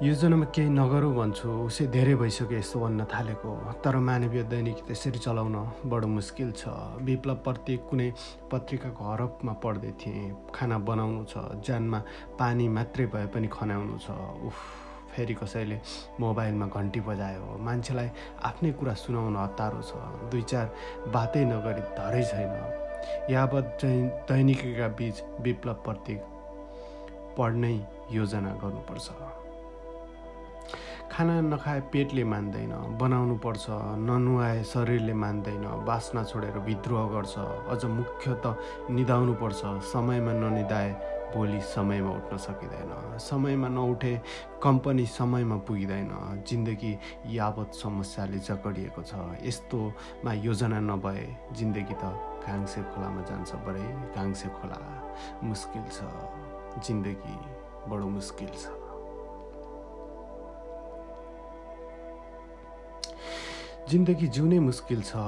योजनामा केही नगरौँ भन्छु उसै धेरै भइसक्यो यस्तो भन्न थालेको। तर मानवीय दैनिक त्यसरी चलाउन बडो मुस्किल छ। विप्लव प्रत्येक कुनै पत्रिकाको हरफमा पढ्दै थिएँ। खाना बनाउनु छ ज्यानमा पानी मात्रै भए पनि खनाउनु छ। उफ फेरि कसैले मोबाइलमा घन्टी बजायो। मान्छेलाई आफ्नै कुरा सुनाउन हतारो छ। दुई चार बातै नगरी धरै छैन। यावत दैनिकीका बिच विप्लव प्रत्येक पढ्नै योजना गर्नुपर्छ। खाना नखाए पेटले मान्दैन बनाउनु पर्छ ननुहाए शरीरले मान्दैन बास्ना छोडेर विद्रोह गर्छ। अझ मुख्य त निधाउनु पर्छ समयमा ननिधाए भोलि समयमा उठ्न सकिँदैन। समयमा नउठे कम्पनी समयमा पुगिँदैन। जिन्दगी यावत समस्याले जकडिएको छ। यस्तोमा योजना नभए जिन्दगी त घाङ्से खोलामा जान्छ बडै घाङ्से खोला। मुस्किल छ। जिन्दगी बडो मुस्किल छ। जिन्दगी जिउनै मुस्किल छ।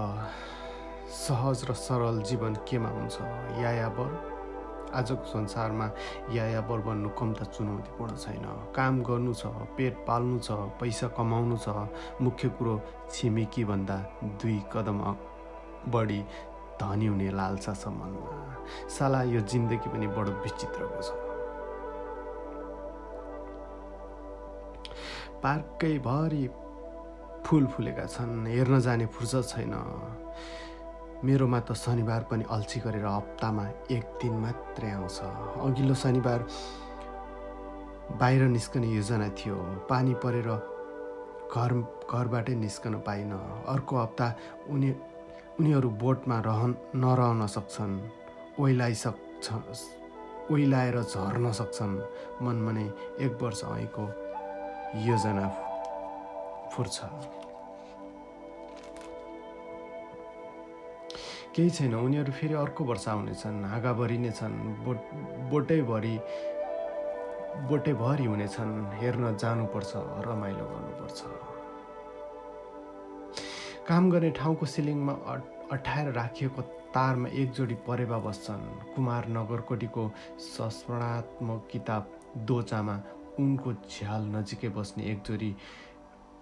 सहज र सरल जीवन केमा हुन्छ? यायाबर आजको संसारमा यायाबर बन्नु कम त चुनौतीपूर्ण छैन। काम गर्नु छ पेट पाल्नु छ पैसा कमाउनु छ। मुख्य कुरो छिमेकीभन्दा दुई कदम बढी धनी हुने लालसा सम्मानमा साला यो जिन्दगी पनि बडो विचित्रको छ। पार्कैभरि फुल फुलेका छन् हेर्न जाने फुर्सद छैन। मेरोमा त शनिबार पनि अल्छी गरेर हप्तामा एक दिन मात्रै आउँछ। अघिल्लो शनिबार बाहिर निस्कने योजना थियो। पानी परेर घर घरबाटै निस्कन पाइन। अर्को हप्ता उनी उनीहरू बोटमा रहन नरहन सक्छन्। ओइलाइसक्छ ओइलाएर झर्न सक्छन्। मनमा नै एक वर्ष अहिको योजना फुर्छ। केही छैन उनीहरू फेरि अर्को वर्ष आउनेछन् हाँगाभरि नै छन् बोट बोटैभरि बोटैभरि हुनेछन् हेर्न जानुपर्छ रमाइलो गर्नुपर्छ। काम गर्ने ठाउँको सिलिङमा अठाएर राखिएको तारमा एक जोडी परेवा बस्छन्। कुमार नगरकोटीको संस्मरणात्मक किताब दोचामा उनको झ्याल नजिकै बस्ने एक जोडी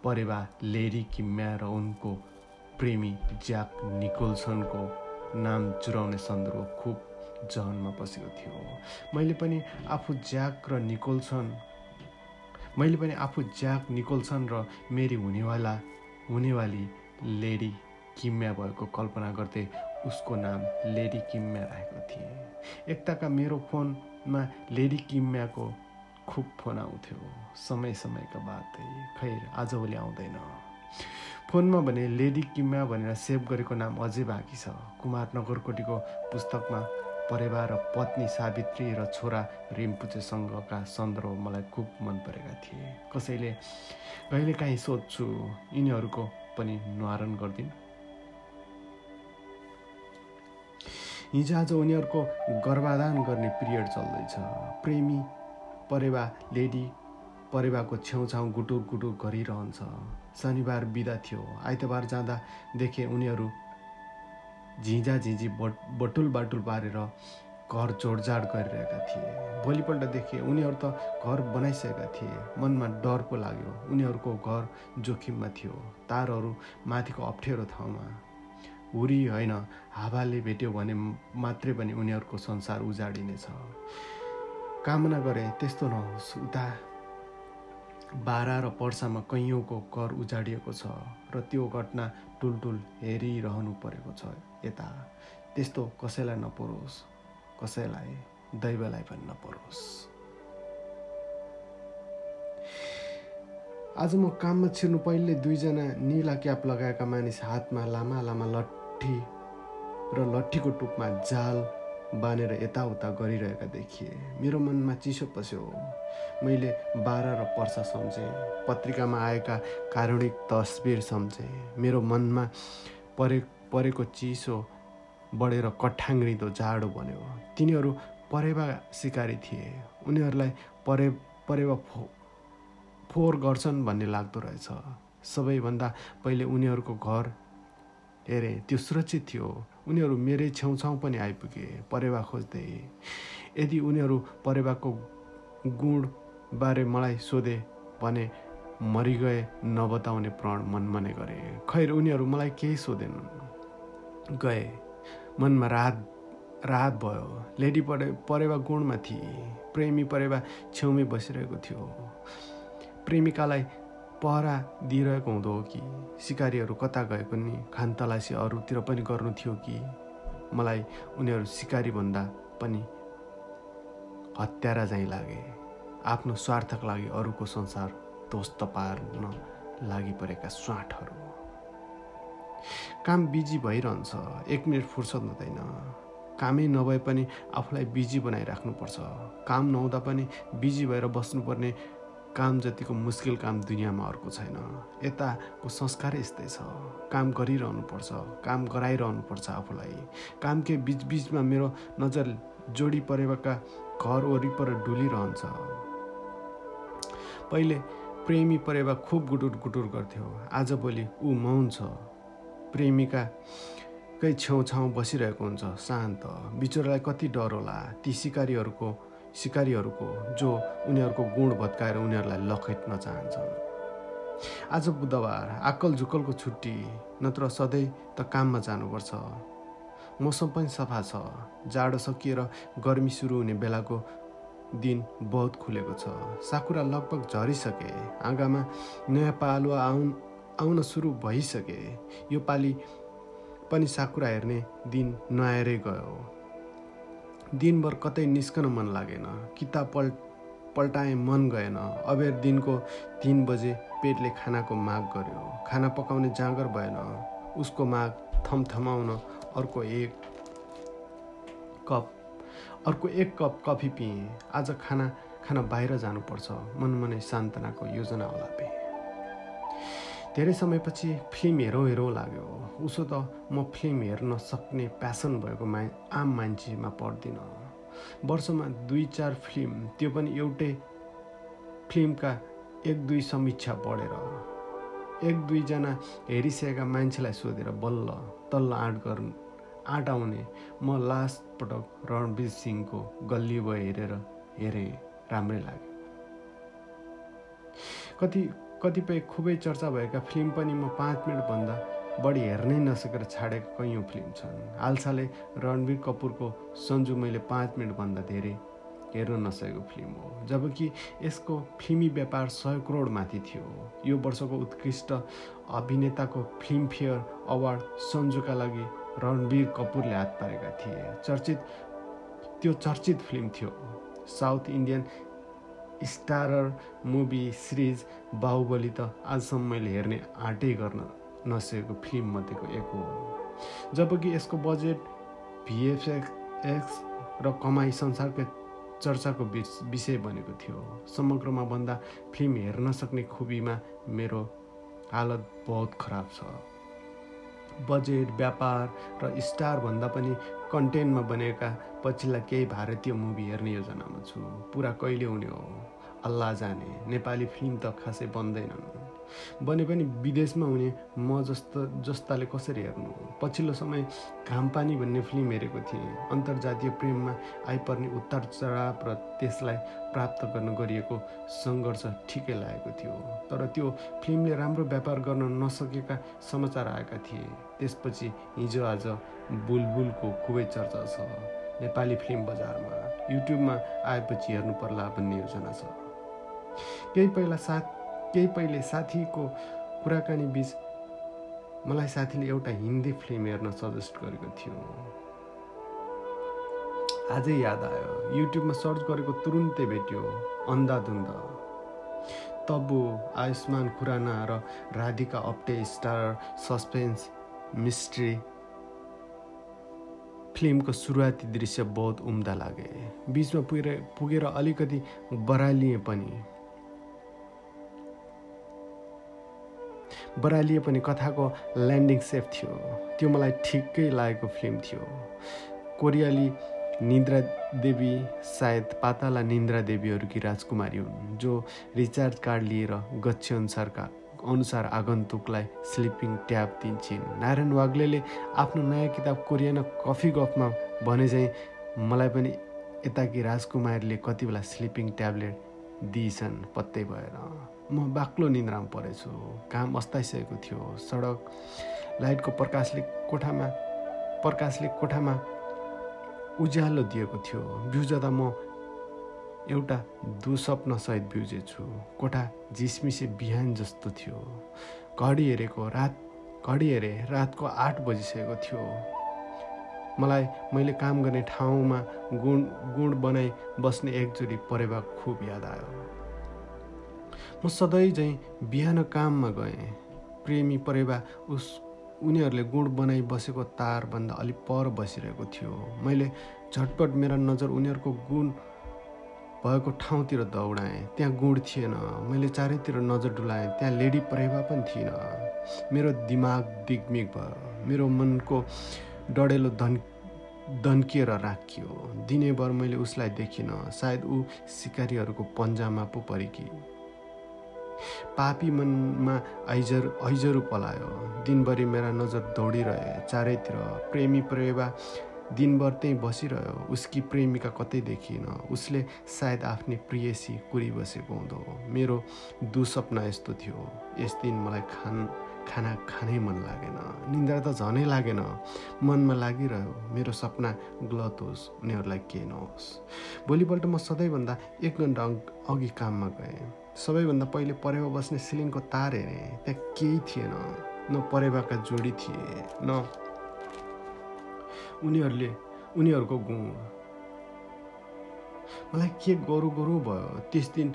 परेवा लेरी किम्या र उनको प्रेमी ज्याक निकोल्सनको नाम जुराउने सन्दर्भ खुब जहनमा बसेको थियो। मैले पनि आफू ज्याक र निकोल्सन मैले पनि आफू ज्याक निकोल्सन र मेरी हुनेवाला हुनेवाली लेडी किम्या भएको कल्पना गर्दै उसको नाम लेडी किम्या राखेको थिएँ। एकताका मेरो फोनमा लेडी किम्याको खुब फोन आउँथ्यो। समय समयका बातै। खैर आजभोलि आउँदैन। फोनमा भने लेडी किम्या भनेर सेभ गरेको नाम अझै बाँकी छ। कुमार नगरकोटीको पुस्तकमा परेवा र पत्नी सावित्री र छोरा रिम्पुचेसँगका सन्दर्भ मलाई खुब मन परेका थिए। कसैले कहिलेकाहीँ सोध्छु यिनीहरूको पनि निवारण गरिदिन्। हिजो आज उनीहरूको गर्भाधान गर्ने पिरियड चल्दैछ। प्रेमी परेवा लेडी परेवाको छेउछाउ गुटुर गुटुर गरिरहन्छ। शनिबार बिदा थियो। आइतबार जाँदा देखे उनीहरू झिझा झिझी बट बटुल बाटुल पारेर घर जोडजाड गरिरहेका थिए। भोलिपल्ट देखे उनीहरू त घर बनाइसकेका थिए। मनमा डर पो लाग्यो। उनीहरूको घर जोखिममा थियो। तारहरू माथिको अप्ठ्यारो ठाउँमा। हुरी होइन हावाले भेट्यो भने मात्रै पनि उनीहरूको संसार उजाडिनेछ। कामना गरे त्यस्तो नहोस्। उता बारा र पर्सामा कैयौँको घर उजाडिएको छ र त्यो घटना टुलटुल हेरिरहनु परेको छ यता। त्यस्तो कसैलाई नपरोस् कसैलाई दैवलाई पनि नपरोस्। आज म काममा छिर्नु पहिले दुईजना निला क्याप लगाएका मानिस हातमा लामा लामा लट्ठी र लट्ठीको टुपमा जाल बाँधेर यताउता गरिरहेका देखिए। मेरो मनमा चिसो पस्यो। मैले बाह्र र पर्सा सम्झेँ। पत्रिकामा आएका कारुणिक तस्बिर सम्झेँ। मेरो मनमा परे परेको चिसो बढेर कठाङ्ग्रिँदो जाडो बन्यो। तिनीहरू परेवा सिकारी थिए। उनीहरूलाई परे परेवा फो फोहोर गर्छन् भन्ने लाग्दो रहेछ। सबैभन्दा पहिले उनीहरूको घर हेरेँ त्यो सुरक्षित थियो उनीहरू मेरै छेउछाउ पनि आइपुगे परेवा खोज्दै यदि उनीहरू परेवाको गुणबारे मलाई सोधे भने मरिगए नबताउने प्रण मनमने गरे खैर उनीहरू मलाई केही सोधेनन् गए मनमा राहत राहत भयो लेडी परे परेवा गुणमा थिए प्रेमी परेवा छेउमै बसिरहेको थियो प्रेमिकालाई पहरा दिइरहेको हुँदो हो कि? सिकारीहरू कता गए पनि खान तलासी अरूतिर पनि गर्नु थियो कि? मलाई उनीहरू सिकारीभन्दा पनि हत्यारा झैँ लागे। आफ्नो स्वार्थका लागि अरूको संसार ध्वस्त पार्न लागि परेका स्वाटहरू काम बिजी भइरहन्छ। एक मिनट फुर्सद हुँदैन। कामै नभए पनि आफूलाई बिजी बनाइराख्नुपर्छ। काम नहुँदा पनि बिजी भएर बस्नुपर्ने काम जतिको मुस्किल काम दुनियाँमा अर्को छैन। यताको संस्कारै यस्तै छ। काम गरिरहनुपर्छ काम गराइरहनुपर्छ आफूलाई। कामकै बिचबिचमा मेरो नजर जोडी परेका घर वरिपर डुलिरहन्छ। पहिले प्रेमी परेवा खुब गुटुर गुटुर गर्थ्यो आजभोलि ऊ मौन छ। प्रेमिकाकै छेउछाउ बसिरहेको हुन्छ शान्त। बिचरालाई कति डर होला? ती सिकारीहरूको सिकारीहरूको जो उनीहरूको गुण भत्काएर उनीहरूलाई लखेट्न चाहन्छन्। आज बुधबार आक्कल झुक्कलको छुट्टी नत्र सधैँ त काममा जानुपर्छ। मौसम पनि सफा छ। जाडो सकिएर गर्मी सुरु हुने बेलाको दिन बहुत खुलेको छ। साकुरा लगभग झरिसके। आँगामा नयाँ पालुवा आउन आउन सुरु भइसके। यो पालि पनि साकुरा हेर्ने दिन नआएरै गयो। दिनभर कतै निस्कन मन लागेन। किताब पल् पल्टाएँ मन गएन। अबेर दिनको तिन बजे पेटले खानाको माग गर्यो। खाना पकाउने जाँगर भएन। उसको माग थमथमाउन अर्को एक कप अर्को एक कप कफी पिएँ। आज खाना खान बाहिर जानुपर्छ। मनमनै सान्तनाको योजना होला पे। धेरै समयपछि फिल्म हेरौँ हेरौँ लाग्यो। उसो त म फिल्म हेर्न सक्ने प्यासन भएको मा आम मान्छेमा पर्दिनँ। वर्षमा दुई चार फिल्म त्यो पनि एउटै फिल्मका एक दुई समीक्षा पढेर एक दुईजना हेरिसकेका मान्छेलाई सोधेर बल्ल तल्ल आँट गर्नु आँट आउने। म लास्ट पटक रणवीर सिंहको गल्ली भयो हेरेर हेरेँ राम्रै लाग्यो। कति कतिपय खुबै चर्चा भएका फिल्म पनि म पाँच मिनटभन्दा बढी हेर्नै नसकेर छाडेको कैयौँ फिल्म छन्। हालसालै रणवीर कपुरको सन्जु मैले पाँच मिनटभन्दा धेरै हेर्न नसकेको फिल्म हो जबकि यसको फिल्मी व्यापार सय करोड माथि थियो। यो वर्षको उत्कृष्ट अभिनेताको फिल्मफेयर अवार्ड सन्जुका लागि रणवीर कपुरले हात पारेका थिए। चर्चित त्यो चर्चित फिल्म थियो south Indian starrer movie series Baahubali त आजसम्म मैले हेर्ने आँटै गर्न नसकेको फिल्म मध्येको एक हो। जबकि यसको बजेट भिएफएक्स एक्स र कमाई संसारकै चर्चाको विषय बनेको थियो। समग्रमा भन्दा फिल्म हेर्न सक्ने खुबीमा मेरो हालत बहुत खराब छ। बजेट व्यापार र स्टारभन्दा पनि कन्टेन्टमा बनेका पछिल्ला केही भारतीय मुभी हेर्ने योजनामा छु। पुरा कहिले हुने हो? अल्लाह जाने। नेपाली फिल्म त खासै बन्दैनन्। बने पनि विदेशमा हुने म जस्तो जस्ताले कसरी हेर्नु? पछिल्लो समय घामपानी भन्ने फिल्म हेरेको थिएँ। अन्तर्जातीय प्रेममा आइपर्ने उतार चढाव र त्यसलाई प्राप्त गर्न गरिएको सङ्घर्ष ठिकै लागेको थियो। तर त्यो फिल्मले राम्रो व्यापार गर्न नसकेका समाचार आएका थिए। त्यसपछि हिजो आज बुलबुलको खुबै चर्चा छ। नेपाली फिल्म बजारमा युट्युबमा आएपछि हेर्नु पर्ला भन्ने योजना छ। केही पहिला साथ केही पहिले साथीको कुराकानी बिच मलाई साथीले एउटा हिन्दी फिल्म हेर्न सजेस्ट गरेको थियो। आजै याद आयो। युट्युबमा सर्च गरेको तुरुन्तै भेट्यो। अन्धाधुन्द तब्बु आयुष्मान खुराना र Radhika Apte star suspense mystery फिल्मको सुरुवाती दृश्य बहुत उम्दा लागे। बिचमा पुगेर पुगेर अलिकति बरालिएँ पनि बरालिए पनि कथाको ल्यान्डिङ सेफ थियो। त्यो मलाई ठिकै लागेको फिल्म थियो। कोरियाली निन्द्रा देवी सायद पाताला निन्द्रा देवीहरूकी राजकुमारी हुन् जो रिचार्ज कार्ड लिएर गच्छ अनुसारका अनुसार आगन्तुकलाई स्लिपिङ ट्याब दिन्छन्। नारायण वाग्लेले आफ्नो नयाँ किताब कोरियाना कफी गफमा भने चाहिँ मलाई पनि यताकी राजकुमारीले कति बेला स्लिपिङ ट्याब्लेट दिइछन् पत्तै भएर। म बाक्लो निन्द्रामा परेछु। काम अस्ताइसकेको थियो। सडक लाइटको प्रकाशले कोठामा प्रकाशले कोठामा उज्यालो दिएको थियो। बिउजदा म एउटा दुस्वप्नसहित बिउजेछु। कोठा झिसमिसे बिहान जस्तो थियो। घडी हेरेको रात घडी हेरे रातको आठ बजिसकेको थियो। मलाई मैले काम गर्ने ठाउँमा गुण गुण बनाई बस्ने एकजोडी परेवा खुब याद आयो। म सधैँ चाहिँ बिहान काममा गएँ। प्रेमी परेवा उस उनीहरूले गुण बनाइ बसेको तारभन्दा अलिक पर बसिरहेको थियो। मैले झटपट मेरा नजर उनीहरूको गुण भएको ठाउँतिर दौडाएँ। त्यहाँ गुण थिएन। मैले चारैतिर नजर डुलाएँ। त्यहाँ लेडी परेवा पनि थिएन। मेरो दिमाग दिग्मिग भयो। मेरो मनको डढेलो धन दन्किएर राखियो। दिनैभर मैले उसलाई देखिनँ। सायद ऊ सिकारीहरूको पन्जामा पो परेकी। पापी मनमा ऐजर ऐजरु पलायो। दिनभरि मेरा नजर दौडिरहे चारैतिर। प्रेमी प्रेवा दिनभर त्यहीँ बसिरह्यो। उसकी प्रेमिका कतै देखिन उसले सायद आफ्नै प्रियसी कुरिबसेको हुँदो मेरो दुसपना यस्तो थियो। यस दिन मलाई खान खाना खानै मन लागेन। निन्द्रा त झनै लागेन। मनमा लागिरह्यो मेरो सपना गलत होस् उनीहरूलाई केही नहोस्? भोलिपल्ट म सधैँभन्दा एक घन्टा अघि काममा गएँ। सबैभन्दा पहिले परेवा बस्ने सिलिङको तार हेरेँ। त्यहाँ केही थिएन। न परेवाका जोडी थिए न उनीहरूले उनीहरूको गुण मलाई के गरौँ गरौँ भयो? त्यस दिन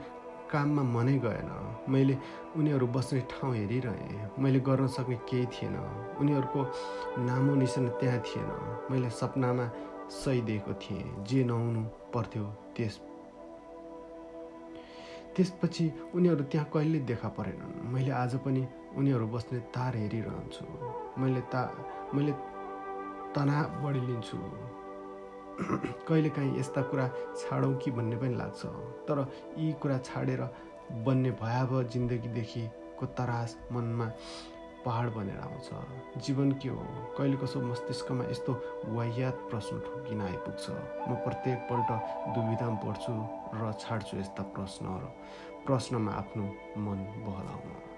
काममा मनै गएन। मैले उनीहरू बस्ने ठाउँ हेरिरहेँ। मैले गर्न सक्ने केही थिएन। उनीहरूको नामो निशान त्यहाँ थिएन। मैले सपनामा सही दिएको थिएँ। जे नहुनु पर्थ्यो त्यस त्यसपछि उनीहरू त्यहाँ कहिले देखा परेनन्। मैले आज पनि उनीहरू बस्ने तार हेरिरहन्छु। मैले ता मैले तनाव बढी लिन्छु। कहिलेकाहीँ यस्ता कुरा छाडौँ कि भन्ने पनि लाग्छ। तर यी कुरा छाडेर बन्ने भयावह जिन्दगीदेखिको तरास मनमा पहाड बनेर आउँछ। जीवन के हो? कहिले कसो मस्तिष्कमा यस्तो वाह्यात प्रश्न ठोकिन आइपुग्छ? म प्रत्येकपल्ट दुविधामा पढ्छु र छाड्छु यस्ता प्रश्नहरू। प्रश्नमा आफ्नो मन बहलाउन।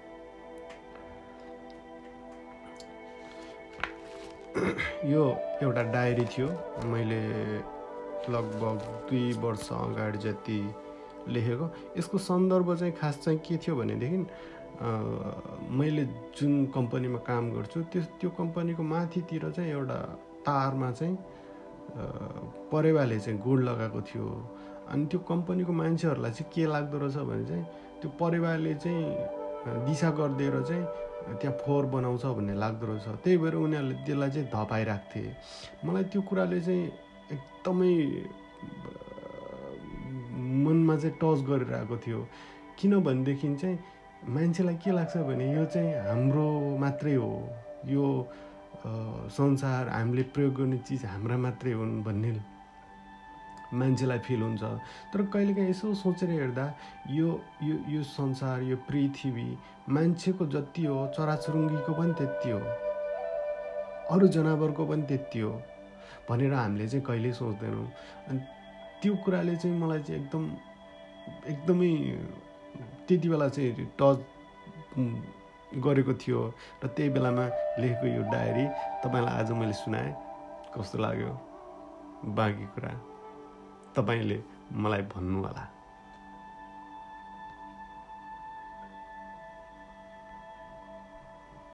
यो एउटा डायरी थियो। मैले लगभग दुई वर्ष अगाडि जति लेखेको। यसको सन्दर्भ चाहिँ खास चाहिँ के थियो भनेदेखि मैले जुन कम्पनीमा काम गर्छु त्यो त्यो कम्पनीको माथितिर चाहिँ एउटा तारमा चाहिँ परेवाले चाहिँ गुड लगाएको थियो। अनि त्यो कम्पनीको मान्छेहरूलाई चाहिँ के लाग्दो रहेछ भने चाहिँ त्यो परेवाले चाहिँ दिशा गरिदिएर चाहिँ त्यहाँ फोहोर बनाउँछ भन्ने लाग्दो रहेछ। त्यही भएर उनीहरूले त्यसलाई चाहिँ धपाइरहेको थिए मलाई त्यो कुराले चाहिँ एकदमै मनमा चाहिँ टच गरिरहेको थियो। किनभनेदेखि चाहिँ मान्छेलाई के लाग्छ भने यो चाहिँ हाम्रो मात्रै हो। यो संसार हामीले प्रयोग गर्ने चिज हाम्रा मात्रै हुन् भन्ने मान्छेलाई फिल हुन्छ। तर कहिलेकाहीँ यसो सोचेर हेर्दा यो यो यो संसार यो पृथ्वी मान्छेको जति हो चराचुरुङ्गीको पनि त्यति हो। अरू जनावरको पनि त्यति हो भनेर हामीले चाहिँ कहिल्यै सोच्दैनौँ। अनि त्यो कुराले चाहिँ मलाई चाहिँ एकदम एकदमै त्यति बेला चाहिँ टच गरेको थियो र त्यही बेलामा लेखेको यो डायरी तपाईँलाई आज मैले सुनाएँ। कस्तो लाग्यो? बाँकी कुरा। तपाईँले मलाई भन्नु होला